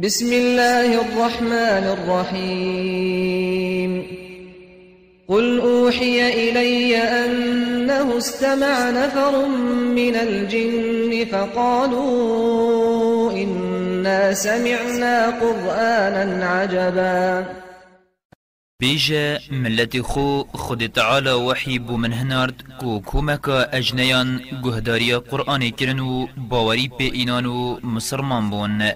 بسم الله الرحمن الرحيم. قل أوحي إلي أنه استمع نفر من الجن فقالوا إنا سمعنا قرآنا عجبا. بيجا ملت خو خود تعالى وحي بو من هنارد كو كومكا أجنيان گهداريا قرآن كرنو باوري بي اينانو مسلمان بون.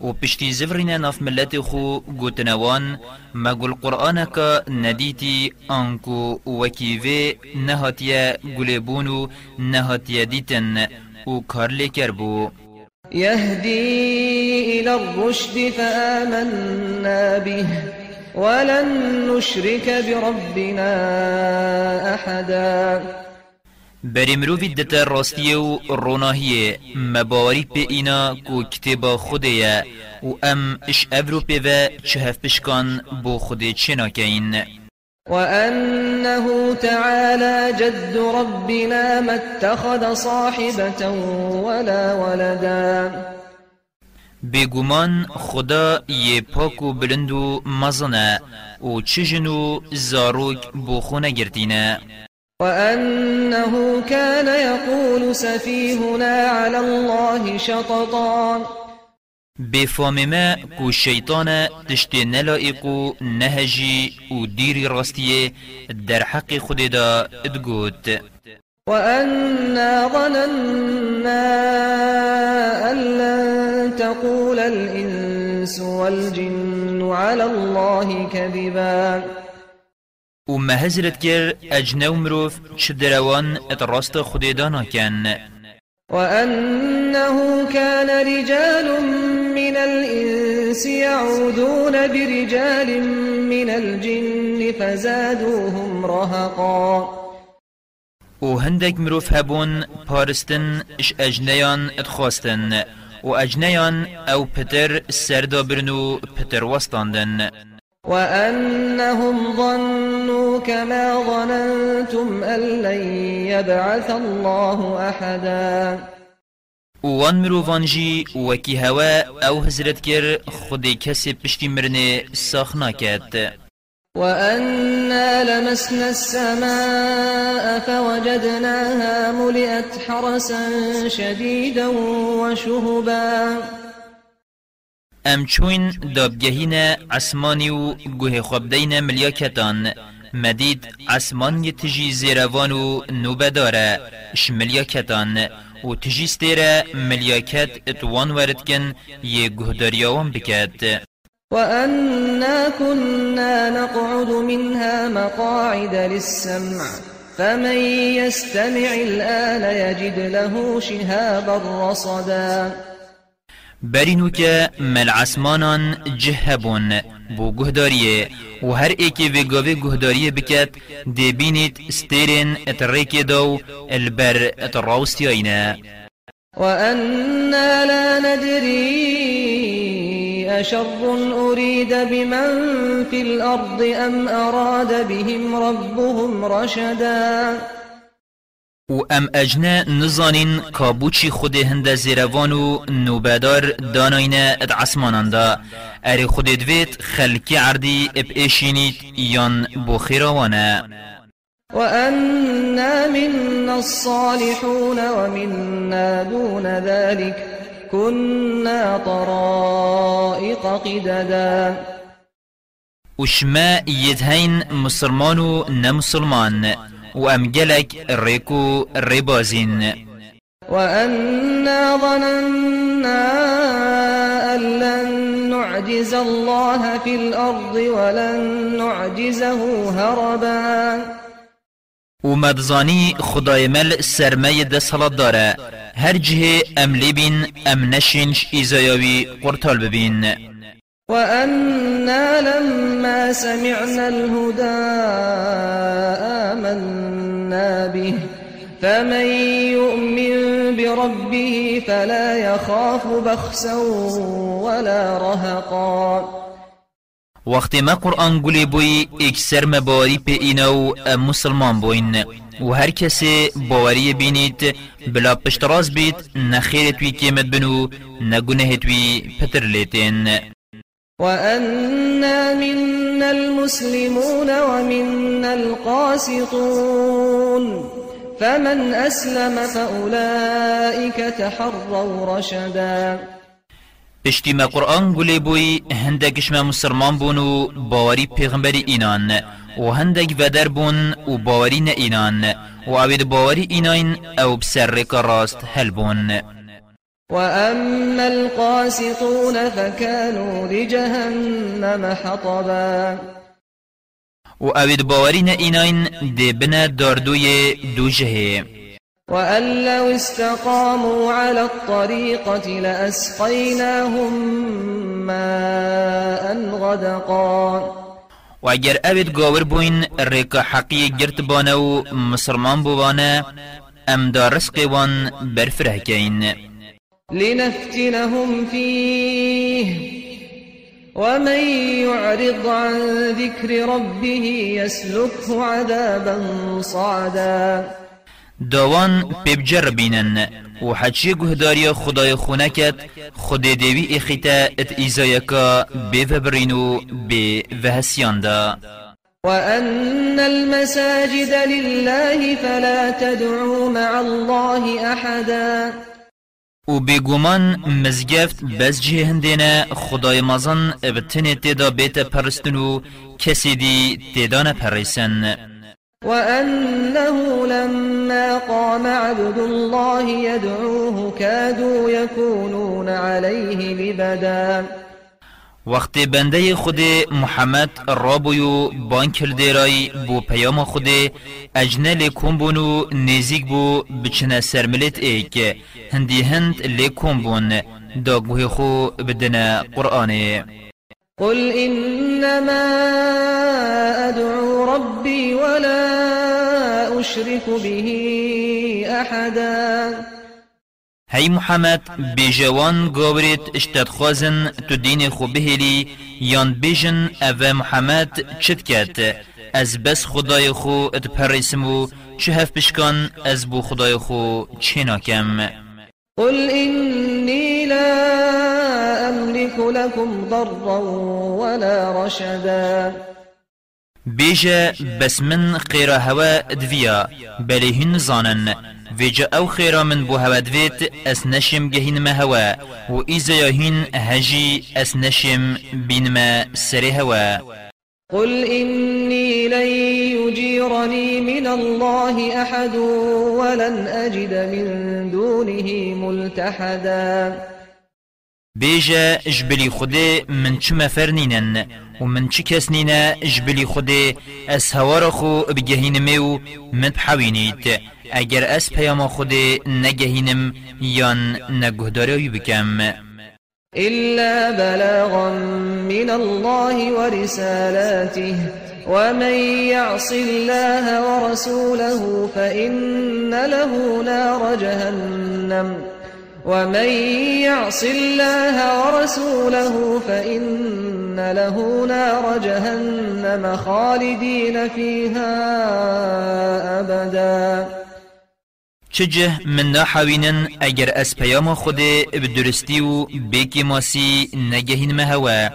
و پشتی زفرین ناف ملت خو گوتنوان مگل قرآن کا ندیتی آنکو وکی وی نهاتیا گلبونو نهاتیا دیتن و کار لیکر بو يهدي إلى الرشد فآمنا به ولن نشرك بربنا أحدا. بری مروفی دتا راستیه و روناهیه مباری پی اینا کو کتابا خوده و ام اش افرو پی و چهف پشکان بو خوده چنا کین وأنه تعالى جد ربنا ما اتخذ صاحبة ولا ولدا. بگومان خدا یه پاک و بلند و مزنه و چجنو زاروک بو خونه گردینه وأنه كان يقول سفيهنا على الله شططا. بفام ما كو الشيطان تشتي نلائق نهجي و ديري راستيه در حق خود دا ادقوت وأنا ظننا أن لن تقول الإنس والجن على الله كذبا. و ما هزرت كر اجنو مروف چه دروان ات راست خود دانا كان. وأنه كان رجال من الإنس يعودون برجال من الجن فزادوهم رهقا. و هندك مروف هبون پارستن اش أجنيان اتخواستن. و اجنيان أو پتر سردا برنو پتر وستاندن. وأنهم ظنوا كما ظننتم أن لن يبعث الله أحدا. وان مروفان جي وكي هوا أو هزرت كر خودي كسي پشتي مرنه ساخنا كات وأنا لمسنا السماء فوجدناها ملئت حرسا شديدا وشهبا. ام چوین دابگهین عسمانی و گوه خوابدین ملیاکتان مدید عسمان تجی زیروان و نوبداره اش ملیاکتان و تجی ستیره ملیاکت اتوان وردکن یه گهداریاوان بکد وأنا كنا نقعد منها مقاعد للسمع فمن يستمع الآن يجد له شهابا رصدا برینو که مل عسمانان جهبون بو گهداریه و هر ایکی وگاوه گهداریه بکت دی بینید ستیرین ات ریکی دو البر ات راوستیاینه. وأنا لا ندري أشر أريد بمن في الأرض أم أراد بهم ربهم رشدا و ام اجنه نزانین کابوچی خود هنده زیروان و نوبدار داناینه اد عسمانان دا اری خود دوید خلکی عردی اب ایشینید یان بو خیروانه وأنا منا الصالحون ومنا دون ذلك كنا طرائق قددا. وشما يدهين مسلمان و نمسلمان. و ام گلک ریکو ریبازین وأنا ظننا أن لن نعجز الله في الأرض ولن نعجزه هربا. و مدزانی خدای مل سرمه ده صلات داره. هر جه ام لیبین ام نشینش ایزایاوی قرطال ببین. وأنا لما سمعنا الهدى آمنا به فمن يؤمن بربه فلا يخاف بخسا ولا رهقا. وقت ما قرآن قولي بوي اكسر مباري پی اینو مسلمان بوين و هر کسی باوری بینید بلا پشتراز بید نخیر توی کیمت بنو نگونه توی پتر لیتین. وأنا منا المسلمون ومنا القاسطون فمن أسلم فأولئك تحروا رشدا پشتی ما قرآن گلی بوی هندکش ما مسلمان بون و باوری پیغمبری اینان و هندک ودر بون و باوری نه اینان و اوید باوری اینان أو بسر راست هل بون وأما القاسطون فكانوا لجهنم حطبا. و اوید باوری نه اینان دی بنا داردوی دو جهه وأن لو استقاموا على الطريقة لأسقيناهم ماء غدقا. و اگر اوید گاور بوین ریکا حقی گرت بانه و مسلمان بوانه ام دا رزق وان برفره کین لنفتنهم فيه. ومن يعرض عن ذكر ربه يسلكه عذابا صعدا. داوان پیبجر بینن. و حچی گهداری خدای خونکت خود دیوی اخیتا ات ایزایکا بیو برینو بی وهسیان دا وأن المساجد لله فلا تدعوا مع الله أحدا. و بگومان مزگفت بس جه هندینه خدای مزن ابتنه تیدا بیت پرستنو کسی دی تیدا نپرسن وأنه لما قام عبد الله يدعوه كادوا يكونون عليه لبدا وقت بنده خود محمد رابویو بان کرده بو پیام خود اجنه لکن بونو نزیگ بو بچنه سرملت ایک هندی هند لکن بون داگوه خو بدن قرآنه. قل إنما أدعو ربي ولا أشرك به أحدا هی محمد بیجوان گاورید اشتاد خوازن تو دین خو بهلی یان بیجن أو محمد چت کت از بس خدای خو ات پرسمو چه هف بشکان از بو خدای خو چه ناکم قل إني لا أملك لكم ضرا ولا رشدا. بيجا بس من خيرا هوا بلي هن زانن. ويجا أو خيرا من بو هوا دويت اس نشم ما هوا و إذا يهين هجي اس نشم ما سري هوا. قل إني لن يجيرني من الله أحد ولن أجد من دونه ملتحدا. بيجا جبلي خدي من چه مفرنينن ومن چه كسنين جبلي خدي اس هوار خو بجهين ميو من اگر اس پیام خودي نگهينم يان نگهداري بكم إلا بلاغا من الله ورسالاته ومن يعص الله ورسوله فإن له نار جهنم. ومن يعص الله ورسوله فإن له نار جهنم خالدين فيها أبداً. چجه من نحوینن اگر از پیام خود بدرستی و بیکی ماسی نگهین مهوا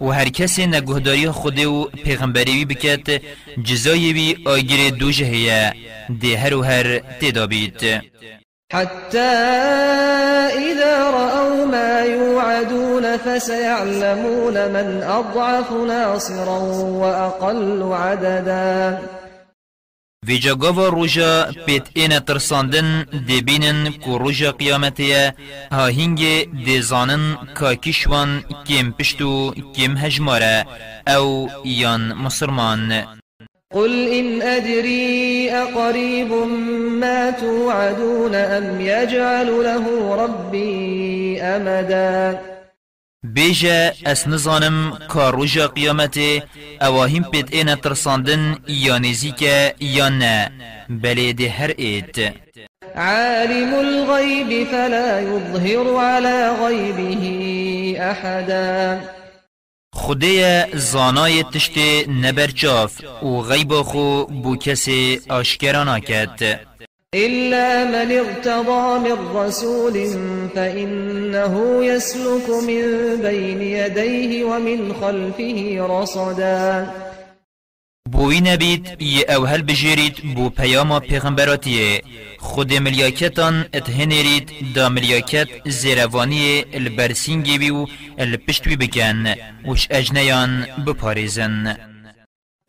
و هر کسی نگهداری خود و پیغمبری بکت جزایی بی آگیر دو جهیه ده هر و هر تدابید حتى إذا رأوا ما يوعدون فسيعلمون من أضعف ناصرا وأقل عددا. ویجا گاوا روژا پیت این ترساندن دبینن کو روژا قیامتیه ها هنگ دیزانن کا کشوان کم پشتو کم هجماره أو یان مسلمان قل إن أدري أقريب ما توعدون أم يجعل له ربي أمدا. بیجا اس نزانم کار روژا قیامت اواهیم پید این ترساندن نه بلی ده هر اید عالم الغيب فلا يظهر على غيبه أحدا. خدای زانای تشت نبرچاف و غیب خو بو کسی آشکرانا کد إلا من ارتضى من رسول فإنه يسلك من بين يديه ومن خلفه رصدا. بوی نبید یه أو هل بجیرید بو پیاما پیغمبراتیه. خود ملیاکتان اتهنرید دا ملیاکت زیروانی البرسینگی بیو الپشتوی بگن وش اجنیان بپاریزن.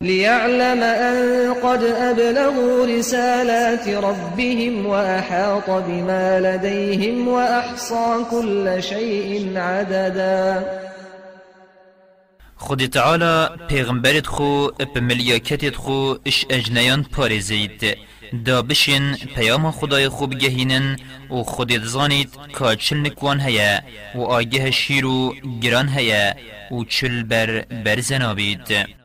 ليعلم أن قد أبلغوا رسالات ربهم وأحاط بما لديهم وأحصى كل شيء عددا. خود تعالى پیغمبرت خو اپ ملیاکتت خو اش اجنیان پارزید دا بشین پیام خدای خوب گهینن و خودت زانید که چل نکوان هیا و آگه شیر و گران هیا و چل بر برزنابید